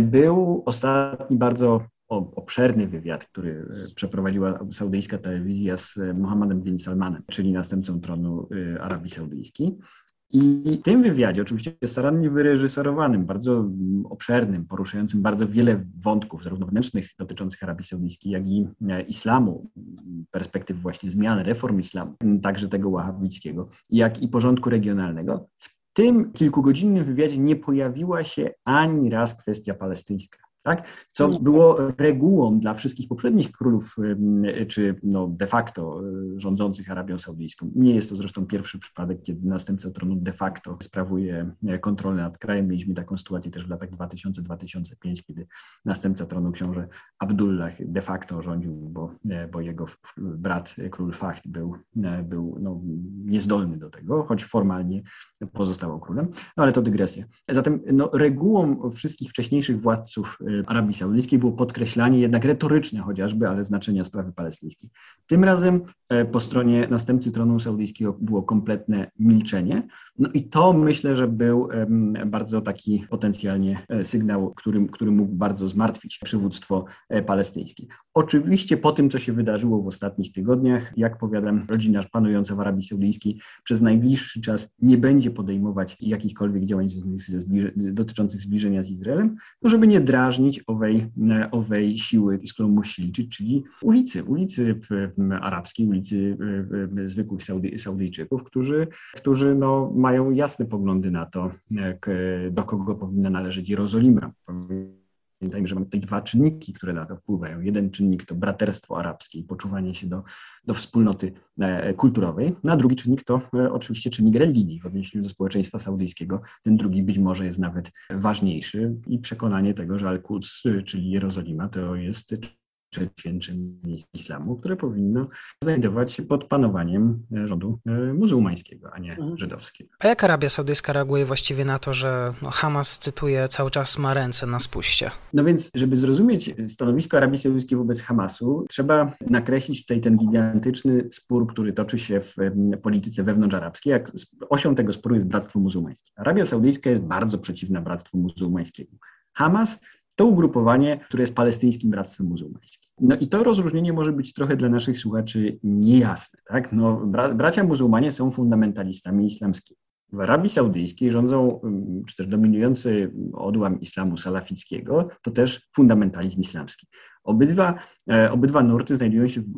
był ostatni bardzo obszerny wywiad, który przeprowadziła saudyjska telewizja z Mohammedem bin Salmanem, czyli następcą tronu Arabii Saudyjskiej. I w tym wywiadzie, oczywiście starannie wyreżyserowanym, bardzo obszernym, poruszającym bardzo wiele wątków, zarówno wewnętrznych dotyczących Arabii Saudyjskiej, jak i e, islamu, perspektyw właśnie zmian, reform islamu, także tego wahabickiego, jak i porządku regionalnego, w tym kilkugodzinnym wywiadzie nie pojawiła się ani raz kwestia palestyńska. Tak? co no było regułą dla wszystkich poprzednich królów, czy no de facto e, rządzących Arabią Saudyjską. Nie jest to zresztą pierwszy przypadek, kiedy następca tronu de facto sprawuje e, kontrolę nad krajem. Mieliśmy taką sytuację też w latach 2000-2005, kiedy następca tronu książę Abdullah de facto rządził, bo, e, bo jego brat król Fahd był, był no, niezdolny do tego, choć formalnie pozostawał królem, no ale to dygresja. Zatem no, regułą wszystkich wcześniejszych władców Arabii Saudyjskiej było podkreślanie jednak retoryczne chociażby, ale znaczenia sprawy palestyńskiej. Tym razem e, po stronie następcy tronu saudyjskiego było kompletne milczenie. No i to myślę, że był bardzo taki potencjalnie e, sygnał, który, który mógł bardzo zmartwić przywództwo e, palestyńskie. Oczywiście po tym, co się wydarzyło w ostatnich tygodniach, jak powiadam, rodzina panująca w Arabii Saudyjskiej przez najbliższy czas nie będzie podejmować jakichkolwiek działań dotyczących zbliżenia z Izraelem, no żeby nie drażnić owej, owej siły, z którą musi liczyć, czyli ulicy, ulicy arabskiej, ulicy zwykłych Saudy, Saudyjczyków, którzy, którzy no, mają jasne poglądy na to, jak, do kogo powinna należeć Jerozolima. Pamiętajmy, że mamy tutaj dwa czynniki, które na to wpływają. Jeden czynnik to braterstwo arabskie i poczuwanie się do, do wspólnoty e, kulturowej, no a drugi czynnik to e, oczywiście czynnik religii w odniesieniu do społeczeństwa saudyjskiego. Ten drugi być może jest nawet ważniejszy i przekonanie tego, że Al-Quds, czyli Jerozolima, to jest miejsc islamu, które powinno znajdować się pod panowaniem e, rządu e, muzułmańskiego, a nie mhm. żydowskiego. A jak Arabia Saudyjska reaguje właściwie na to, że no, Hamas, cytuję, cały czas ma ręce na spuście? No więc, żeby zrozumieć stanowisko Arabii Saudyjskiej wobec Hamasu, trzeba nakreślić tutaj ten gigantyczny spór, który toczy się w polityce wewnątrzarabskiej. Jak osią tego sporu jest Bractwo Muzułmańskie. Arabia Saudyjska jest bardzo przeciwna Bractwu Muzułmańskiemu. Hamas to ugrupowanie, które jest palestyńskim bractwem muzułmańskim. No i to rozróżnienie może być trochę dla naszych słuchaczy niejasne. Tak? No, bra bracia muzułmanie są fundamentalistami islamskimi. W Arabii Saudyjskiej rządzą, mm, czy też dominujący odłam islamu salafickiego, to też fundamentalizm islamski. Obydwa, e, obydwa nurty znajdują się w,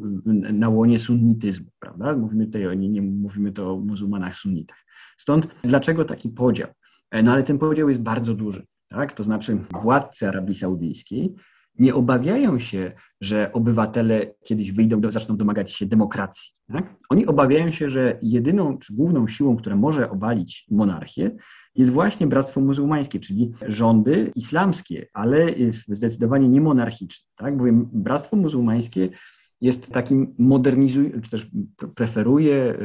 na łonie sunnityzmu, prawda? Mówimy tutaj o, nie, nie mówimy to o muzułmanach sunnitach. Stąd dlaczego taki podział? E, no ale ten podział jest bardzo duży. Tak? To znaczy władcy Arabii Saudyjskiej nie obawiają się, że obywatele kiedyś wyjdą, do, zaczną domagać się demokracji. Tak? Oni obawiają się, że jedyną czy główną siłą, która może obalić monarchię, jest właśnie Bractwo Muzułmańskie, czyli rządy islamskie, ale zdecydowanie nie monarchiczne. Tak? Bowiem Bractwo Muzułmańskie jest takim modernizującym, czy też preferuje, e,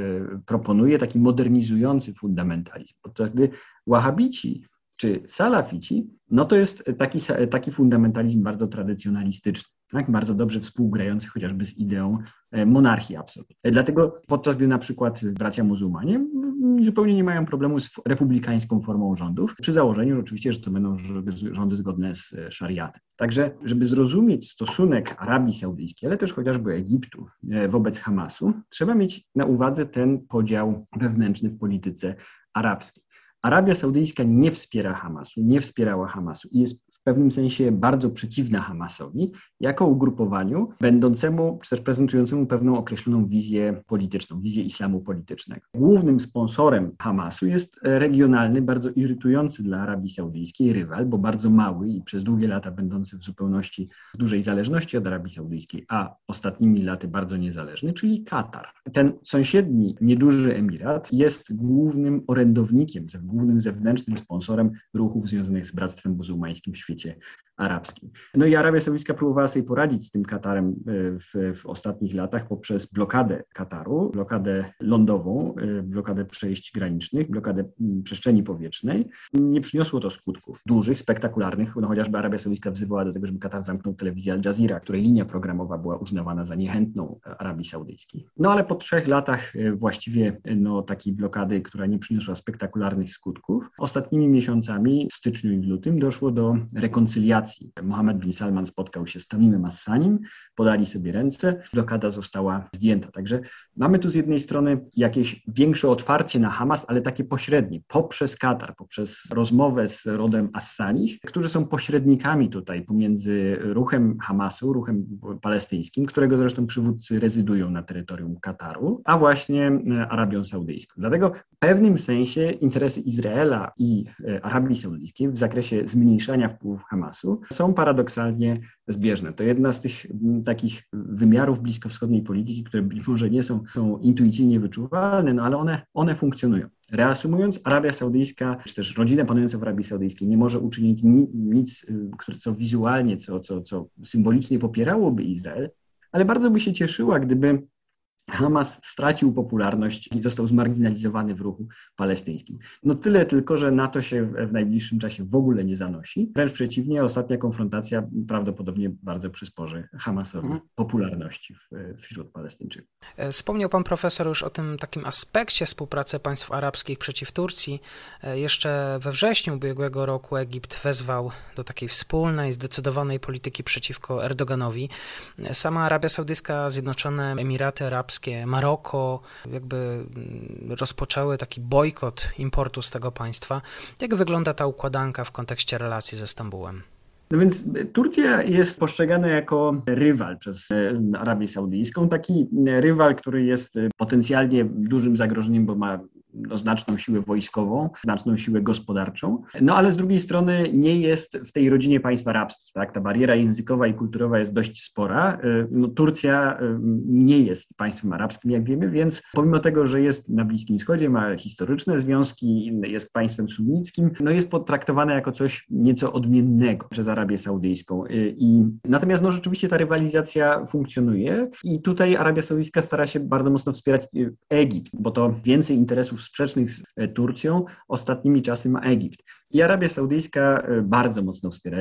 proponuje taki modernizujący fundamentalizm, podczas gdy wahabici czy salafici, no to jest taki, taki fundamentalizm bardzo tradycjonalistyczny, tak? bardzo dobrze współgrający chociażby z ideą e, monarchii absolutnej. Dlatego podczas gdy na przykład bracia muzułmanie zupełnie nie mają problemu z republikańską formą rządów, przy założeniu oczywiście, że to będą rządy zgodne z e, szariatem. Także, żeby zrozumieć stosunek Arabii Saudyjskiej, ale też chociażby Egiptu e, wobec Hamasu, trzeba mieć na uwadze ten podział wewnętrzny w polityce arabskiej. Arabia Saudyjska nie wspiera Hamasu, nie wspierała Hamasu i jest w pewnym sensie bardzo przeciwna Hamasowi jako ugrupowaniu będącemu, czy też prezentującemu pewną określoną wizję polityczną, wizję islamu politycznego. Głównym sponsorem Hamasu jest regionalny, bardzo irytujący dla Arabii Saudyjskiej rywal, bo bardzo mały i przez długie lata będący w zupełności w dużej zależności od Arabii Saudyjskiej, a ostatnimi laty bardzo niezależny, czyli Katar. Ten sąsiedni, nieduży emirat jest głównym orędownikiem, głównym zewnętrznym sponsorem ruchów związanych z Bractwem Muzułmańskim w świecie arabskim. No i Arabia Saudyjska próbowała sobie poradzić z tym Katarem e, w, w ostatnich latach poprzez blokadę Kataru, blokadę lądową, e, blokadę przejść granicznych, blokadę przestrzeni powietrznej. Nie przyniosło to skutków dużych, spektakularnych. No chociażby Arabia Saudyjska wzywała do tego, żeby Katar zamknął telewizję Al Jazeera, której linia programowa była uznawana za niechętną Arabii Saudyjskiej. No ale po trzech latach e, właściwie no, takiej blokady, która nie przyniosła spektakularnych skutków, ostatnimi miesiącami w styczniu i w lutym doszło do rekoncyliacji Mohammed bin Salman spotkał się z Tamimem Assanim, podali sobie ręce, blokada została zdjęta. Także mamy tu z jednej strony jakieś większe otwarcie na Hamas, ale takie pośrednie, poprzez Katar, poprzez rozmowę z rodem Assanich, którzy są pośrednikami tutaj pomiędzy ruchem Hamasu, ruchem palestyńskim, którego zresztą przywódcy rezydują na terytorium Kataru, a właśnie e, Arabią Saudyjską. Dlatego w pewnym sensie interesy Izraela i e, Arabii Saudyjskiej w zakresie zmniejszania wpływów Hamasu są paradoksalnie zbieżne. To jedna z tych takich wymiarów bliskowschodniej polityki, które być może nie są, są intuicyjnie wyczuwalne, no ale one, one funkcjonują. Reasumując, Arabia Saudyjska, czy też rodzina panująca w Arabii Saudyjskiej nie może uczynić nic, y, co wizualnie, co, co, co symbolicznie popierałoby Izrael, ale bardzo by się cieszyła, gdyby Hamas stracił popularność i został zmarginalizowany w ruchu palestyńskim. No tyle tylko, że na to się w najbliższym czasie w ogóle nie zanosi. Wręcz przeciwnie, ostatnia konfrontacja prawdopodobnie bardzo przysporzy Hamasowi mhm. popularności w, wśród Palestyńczyków. E, wspomniał pan profesor już o tym takim aspekcie współpracy państw arabskich przeciw Turcji. E, jeszcze we wrześniu ubiegłego roku Egipt wezwał do takiej wspólnej, zdecydowanej polityki przeciwko Erdoganowi. E, sama Arabia Saudyjska, Zjednoczone Emiraty Arabskie, arabskie, Maroko, jakby mm, rozpoczęły taki bojkot importu z tego państwa. Jak wygląda ta układanka w kontekście relacji ze Stambułem? No więc Turcja jest postrzegana jako rywal przez e, Arabię Saudyjską, taki rywal, który jest potencjalnie dużym zagrożeniem, bo ma no, znaczną siłę wojskową, znaczną siłę gospodarczą, no ale z drugiej strony nie jest w tej rodzinie państw arabskich, tak? Ta bariera językowa i kulturowa jest dość spora. Y, no, Turcja y, nie jest państwem arabskim, jak wiemy, więc pomimo tego, że jest na Bliskim Wschodzie, ma historyczne związki, jest państwem sunnickim, no jest potraktowane jako coś nieco odmiennego przez Arabię Saudyjską. Y, I natomiast no rzeczywiście ta rywalizacja funkcjonuje i tutaj Arabia Saudyjska stara się bardzo mocno wspierać Egipt, bo to więcej interesów sprzecznych z e, Turcją ostatnimi czasy ma Egipt. I Arabia Saudyjska e, bardzo mocno wspiera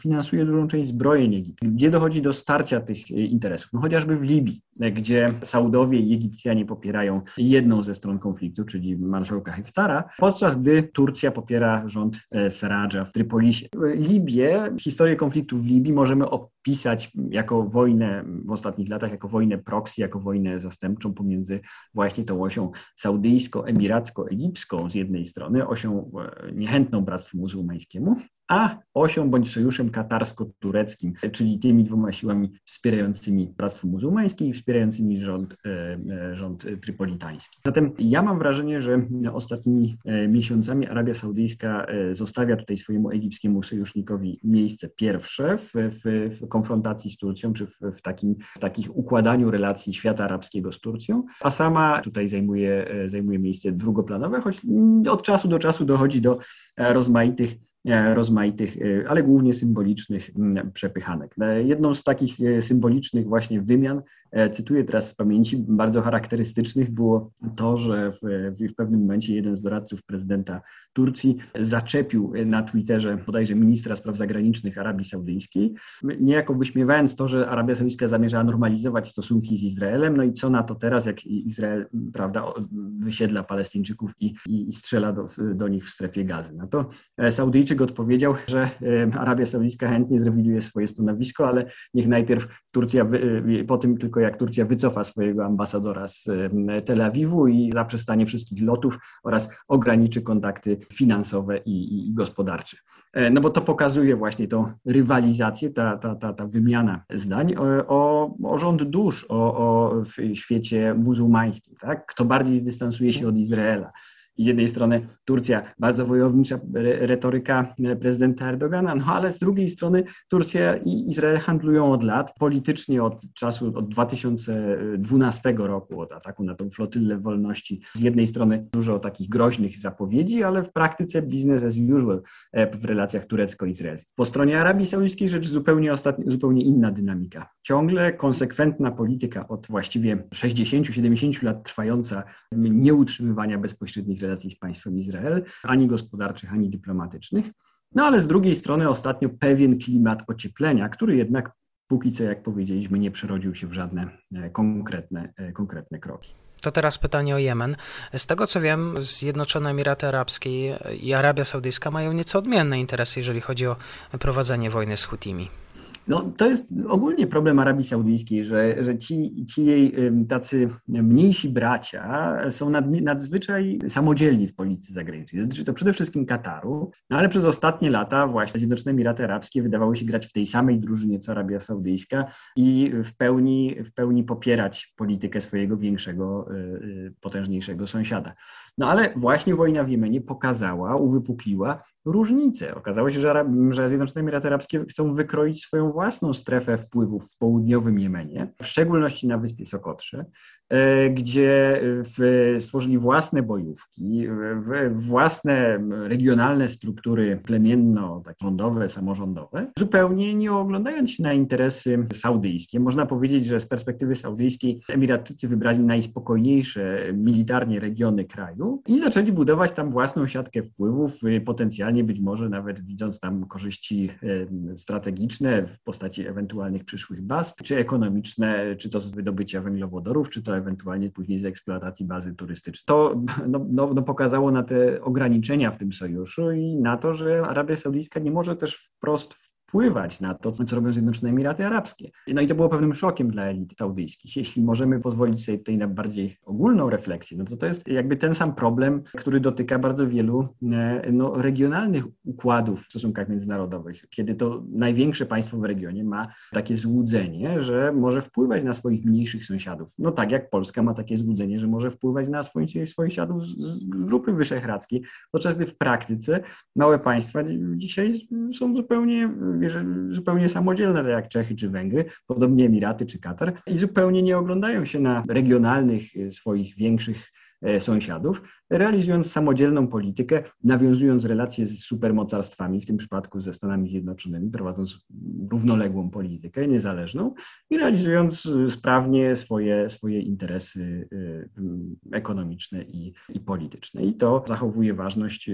finansuje dużą część zbrojeń Egiptu, gdzie dochodzi do starcia tych e, interesów. No chociażby w Libii, gdzie Saudowie i Egipcjanie popierają jedną ze stron konfliktu, czyli marszałka Heftara, podczas gdy Turcja popiera rząd Saradża w Trypolisie. Libię, historię konfliktu w Libii możemy opisać jako wojnę w ostatnich latach, jako wojnę proxy, jako wojnę zastępczą pomiędzy właśnie tą osią saudyjsko-emiracko-egipską z jednej strony, osią e, niechętną Bractwu Muzułmańskiemu, a osią bądź sojuszem katarsko-tureckim, czyli tymi dwoma siłami wspierającymi Bractwo Muzułmańskie i wspierającymi rząd, e, e, rząd trypolitański. Zatem ja mam wrażenie, że ostatnimi miesiącami Arabia Saudyjska zostawia tutaj swojemu egipskiemu sojusznikowi miejsce pierwsze w, w, w konfrontacji z Turcją, czy w, w, takim, w takich układaniu relacji świata arabskiego z Turcją, a sama tutaj zajmuje, zajmuje miejsce drugoplanowe, choć od czasu do czasu dochodzi do rozmaitych E, rozmaitych, e, ale głównie symbolicznych mm, przepychanek. E, jedną z takich symbolicznych właśnie wymian, cytuję teraz z pamięci, bardzo charakterystycznych było to, że w, w pewnym momencie jeden z doradców prezydenta Turcji zaczepił na Twitterze bodajże ministra spraw zagranicznych Arabii Saudyjskiej, niejako wyśmiewając to, że Arabia Saudyjska zamierza normalizować stosunki z Izraelem, no i co na to teraz, jak Izrael prawda, wysiedla Palestyńczyków i, i strzela do, do nich w strefie gazy. Na to Saudyjczycy Brytyjczyk odpowiedział, że Arabia Saudyjska chętnie zrewiduje swoje stanowisko, ale niech najpierw Turcja, y, po tym tylko jak Turcja wycofa swojego ambasadora z Tel Awiwu i zaprzestanie wszystkich lotów oraz ograniczy kontakty finansowe i, i gospodarcze. E, no bo to pokazuje właśnie tą rywalizację, ta, ta, ta, ta wymiana zdań o, o rząd dusz o, o w świecie muzułmańskim. Tak? Kto bardziej zdystansuje się od Izraela, z jednej strony Turcja, bardzo wojownicza retoryka prezydenta Erdogana, no ale z drugiej strony Turcja i Izrael handlują od lat, politycznie od czasu, od 2012 roku, od ataku na tą flotylę wolności. Z jednej strony dużo takich groźnych zapowiedzi, ale w praktyce business as usual e, w relacjach turecko-izraelskich. Po stronie Arabii Saudyjskiej rzecz zupełnie, zupełnie inna dynamika. Ciągle konsekwentna polityka od właściwie 60-70 lat trwająca nieutrzymywania bezpośrednich relacji z państwem Izrael, ani gospodarczych, ani dyplomatycznych. No ale z drugiej strony ostatnio pewien klimat ocieplenia, który jednak póki co, jak powiedzieliśmy, nie przerodził się w żadne e, konkretne, e, konkretne kroki. To teraz pytanie o Jemen. Z tego co wiem, Zjednoczone Emiraty Arabskie i Arabia Saudyjska mają nieco odmienne interesy, jeżeli chodzi o prowadzenie wojny z Hutimi. No, to jest ogólnie problem Arabii Saudyjskiej, że, że ci, ci jej tacy mniejsi bracia są nad, nadzwyczaj samodzielni w polityce zagranicznej. Dotyczy to przede wszystkim Kataru, no ale przez ostatnie lata właśnie Zjednoczone Emiraty Arabskie wydawały się grać w tej samej drużynie co Arabia Saudyjska i w pełni, w pełni popierać politykę swojego większego, y, y, potężniejszego sąsiada. No ale właśnie wojna w Jemenie pokazała, uwypukliła, różnice. Okazało się, że, że Zjednoczone Emiraty Arabskie chcą wykroić swoją własną strefę wpływów w południowym Jemenie, w szczególności na wyspie Sokotrze, e, gdzie stworzyli własne bojówki, własne regionalne struktury plemienno-rządowe, samorządowe, zupełnie nie oglądając się na interesy saudyjskie. Można powiedzieć, że z perspektywy saudyjskiej Emiratczycy wybrali najspokojniejsze militarnie regiony kraju i zaczęli budować tam własną siatkę wpływów, potencjalnie być może nawet widząc tam korzyści strategiczne w postaci ewentualnych przyszłych baz, czy ekonomiczne, czy to z wydobycia węglowodorów, czy to ewentualnie później z eksploatacji bazy turystycznej. To no, no, no pokazało na te ograniczenia w tym sojuszu i na to, że Arabia Saudyjska nie może też wprost wpływać na to, co robią Zjednoczone Emiraty Arabskie. No i to było pewnym szokiem dla elit saudyjskich. Jeśli możemy pozwolić sobie tutaj na bardziej ogólną refleksję, no to to jest jakby ten sam problem, który dotyka bardzo wielu e, no, regionalnych układów w stosunkach międzynarodowych, kiedy to największe państwo w regionie ma takie złudzenie, że może wpływać na swoich mniejszych sąsiadów. No tak jak Polska ma takie złudzenie, że może wpływać na swoich, sąsiadów z Grupy Wyszehradzkiej, podczas gdy w praktyce małe państwa dzisiaj są zupełnie zupełnie samodzielne, tak jak Czechy czy Węgry, podobnie Emiraty czy Katar, i zupełnie nie oglądają się na regionalnych e, swoich większych sąsiadów, realizując samodzielną politykę, nawiązując relacje z supermocarstwami, w tym przypadku ze Stanami Zjednoczonymi, prowadząc równoległą politykę, niezależną i realizując e, sprawnie swoje, swoje interesy e, ekonomiczne i, i polityczne. I to zachowuje ważność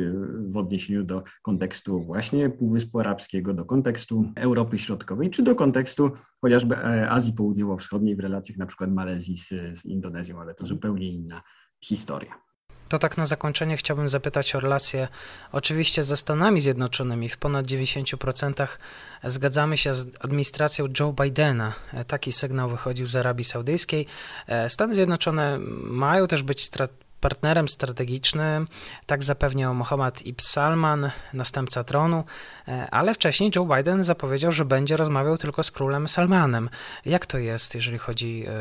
w odniesieniu do kontekstu właśnie Półwyspu Arabskiego, do kontekstu Europy Środkowej, czy do kontekstu chociażby Azji Południowo-Wschodniej w relacjach na przykład Malezji z, z Indonezją, ale to zupełnie inna historia. To tak na zakończenie chciałbym zapytać o relacje oczywiście ze Stanami Zjednoczonymi. W ponad 90% zgadzamy się z administracją Joe Bidena. Taki sygnał wychodził z Arabii Saudyjskiej. Stany Zjednoczone mają też być partnerem strategicznym, tak zapewniał Mohammed Ibn Salman, następca tronu, ale wcześniej Joe Biden zapowiedział, że będzie rozmawiał tylko z królem Salmanem. Jak to jest, jeżeli chodzi e,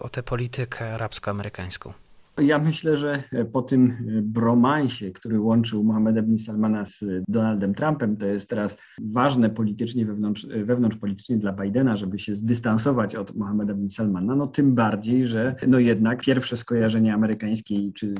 o tę politykę arabsko-amerykańską? Ja myślę, że po tym bromansie, który łączył Mohameda bin Salmana z Donaldem Trumpem, to jest teraz ważne politycznie, wewnątrz, wewnątrz politycznie dla Bidena, żeby się zdystansować od Mohameda bin Salmana, no tym bardziej, że no jednak pierwsze skojarzenie amerykańskiej czy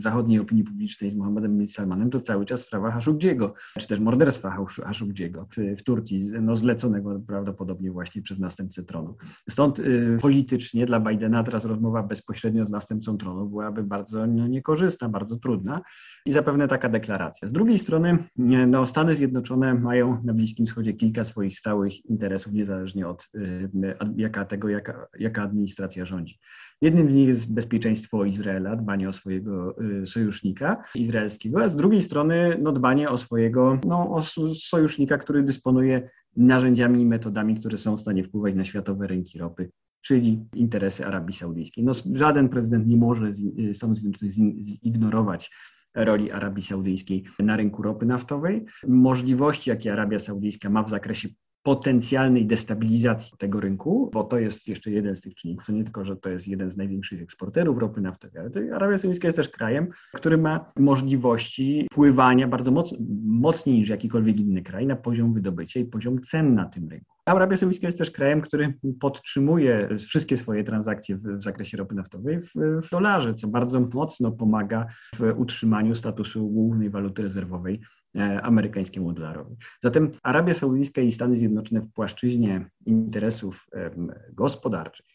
zachodniej opinii publicznej z Mohamedem bin Salmanem to cały czas sprawa Hashugdziego, czy też morderstwa Hashugdziego w, w Turcji, no zleconego prawdopodobnie właśnie przez następcę tronu. Stąd y, politycznie dla Bidena teraz rozmowa bezpośrednio z następcą tronu byłaby bardzo no, niekorzystna, bardzo trudna i zapewne taka deklaracja. Z drugiej strony no, Stany Zjednoczone mają na Bliskim Wschodzie kilka swoich stałych interesów, niezależnie od y, jaka tego, jaka, jaka administracja rządzi. Jednym z nich jest bezpieczeństwo Izraela, dbanie o swojego y, sojusznika izraelskiego, a z drugiej strony no, dbanie o swojego no, o sojusznika, który dysponuje narzędziami i metodami, które są w stanie wpływać na światowe rynki ropy czyli interesy Arabii Saudyjskiej. No, żaden prezydent nie może y, Stanów Zjednoczonych zignorować roli Arabii Saudyjskiej na rynku ropy naftowej, możliwości, jakie Arabia Saudyjska ma w zakresie potencjalnej destabilizacji tego rynku, bo to jest jeszcze jeden z tych czynników. Nie tylko, że to jest jeden z największych eksporterów ropy naftowej, ale Arabia Saudyjska jest też krajem, który ma możliwości wpływania bardzo moc, mocniej niż jakikolwiek inny kraj na poziom wydobycia i poziom cen na tym rynku. Arabia Saudyjska jest też krajem, który podtrzymuje wszystkie swoje transakcje w, w zakresie ropy naftowej w, w dolarze, co bardzo mocno pomaga w utrzymaniu statusu głównej waluty rezerwowej E, amerykańskiemu dolarowi. Zatem Arabia Saudyjska i Stany Zjednoczone w płaszczyźnie interesów gospodarczych,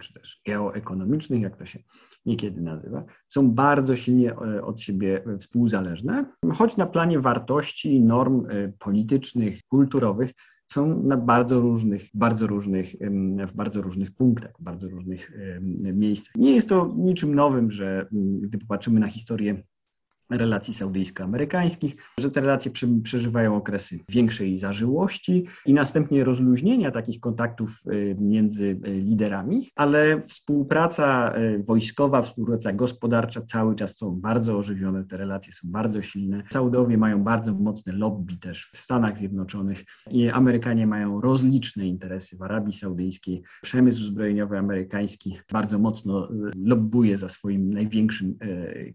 czy też geoekonomicznych, jak to się niekiedy nazywa, są bardzo silnie e, od siebie współzależne, choć na planie wartości, norm e, politycznych, kulturowych są na bardzo różnych, bardzo różnych, w bardzo różnych punktach, w bardzo różnych miejscach. Nie jest to niczym nowym, że gdy popatrzymy na historię relacji saudyjsko-amerykańskich, że te relacje przeżywają okresy większej zażyłości i następnie rozluźnienia takich kontaktów y, między y, liderami, ale współpraca y, wojskowa, współpraca gospodarcza cały czas są bardzo ożywione, te relacje są bardzo silne. Saudowie mają bardzo mocne lobby też w Stanach Zjednoczonych i Amerykanie mają rozliczne interesy w Arabii Saudyjskiej. Przemysł zbrojeniowy amerykański bardzo mocno lobbuje za swoim największym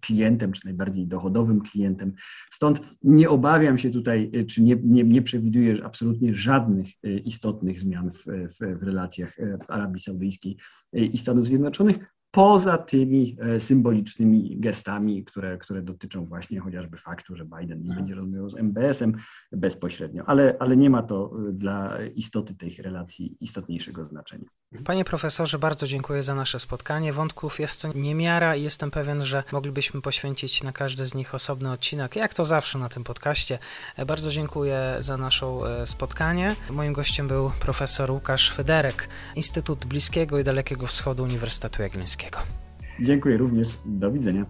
klientem, czy najbardziej dochodowym dochodowym klientem. Stąd nie obawiam się tutaj, czy nie, nie, nie przewiduję absolutnie żadnych istotnych zmian w, w, w relacjach Arabii Saudyjskiej i Stanów Zjednoczonych poza tymi e, symbolicznymi gestami, które, które dotyczą właśnie chociażby faktu, że Biden nie mhm. będzie rozmawiał z MBS-em bezpośrednio, ale, ale nie ma to e, dla istoty tych relacji istotniejszego znaczenia. Panie profesorze, bardzo dziękuję za nasze spotkanie. Wątków jest to niemiara i jestem pewien, że moglibyśmy poświęcić na każdy z nich osobny odcinek, jak to zawsze na tym podcaście. E, bardzo dziękuję za nasze spotkanie. Moim gościem był profesor Łukasz Federek, Instytut Bliskiego i Dalekiego Wschodu Uniwersytetu Jagiellońskiego. Dziękuję również. Do widzenia.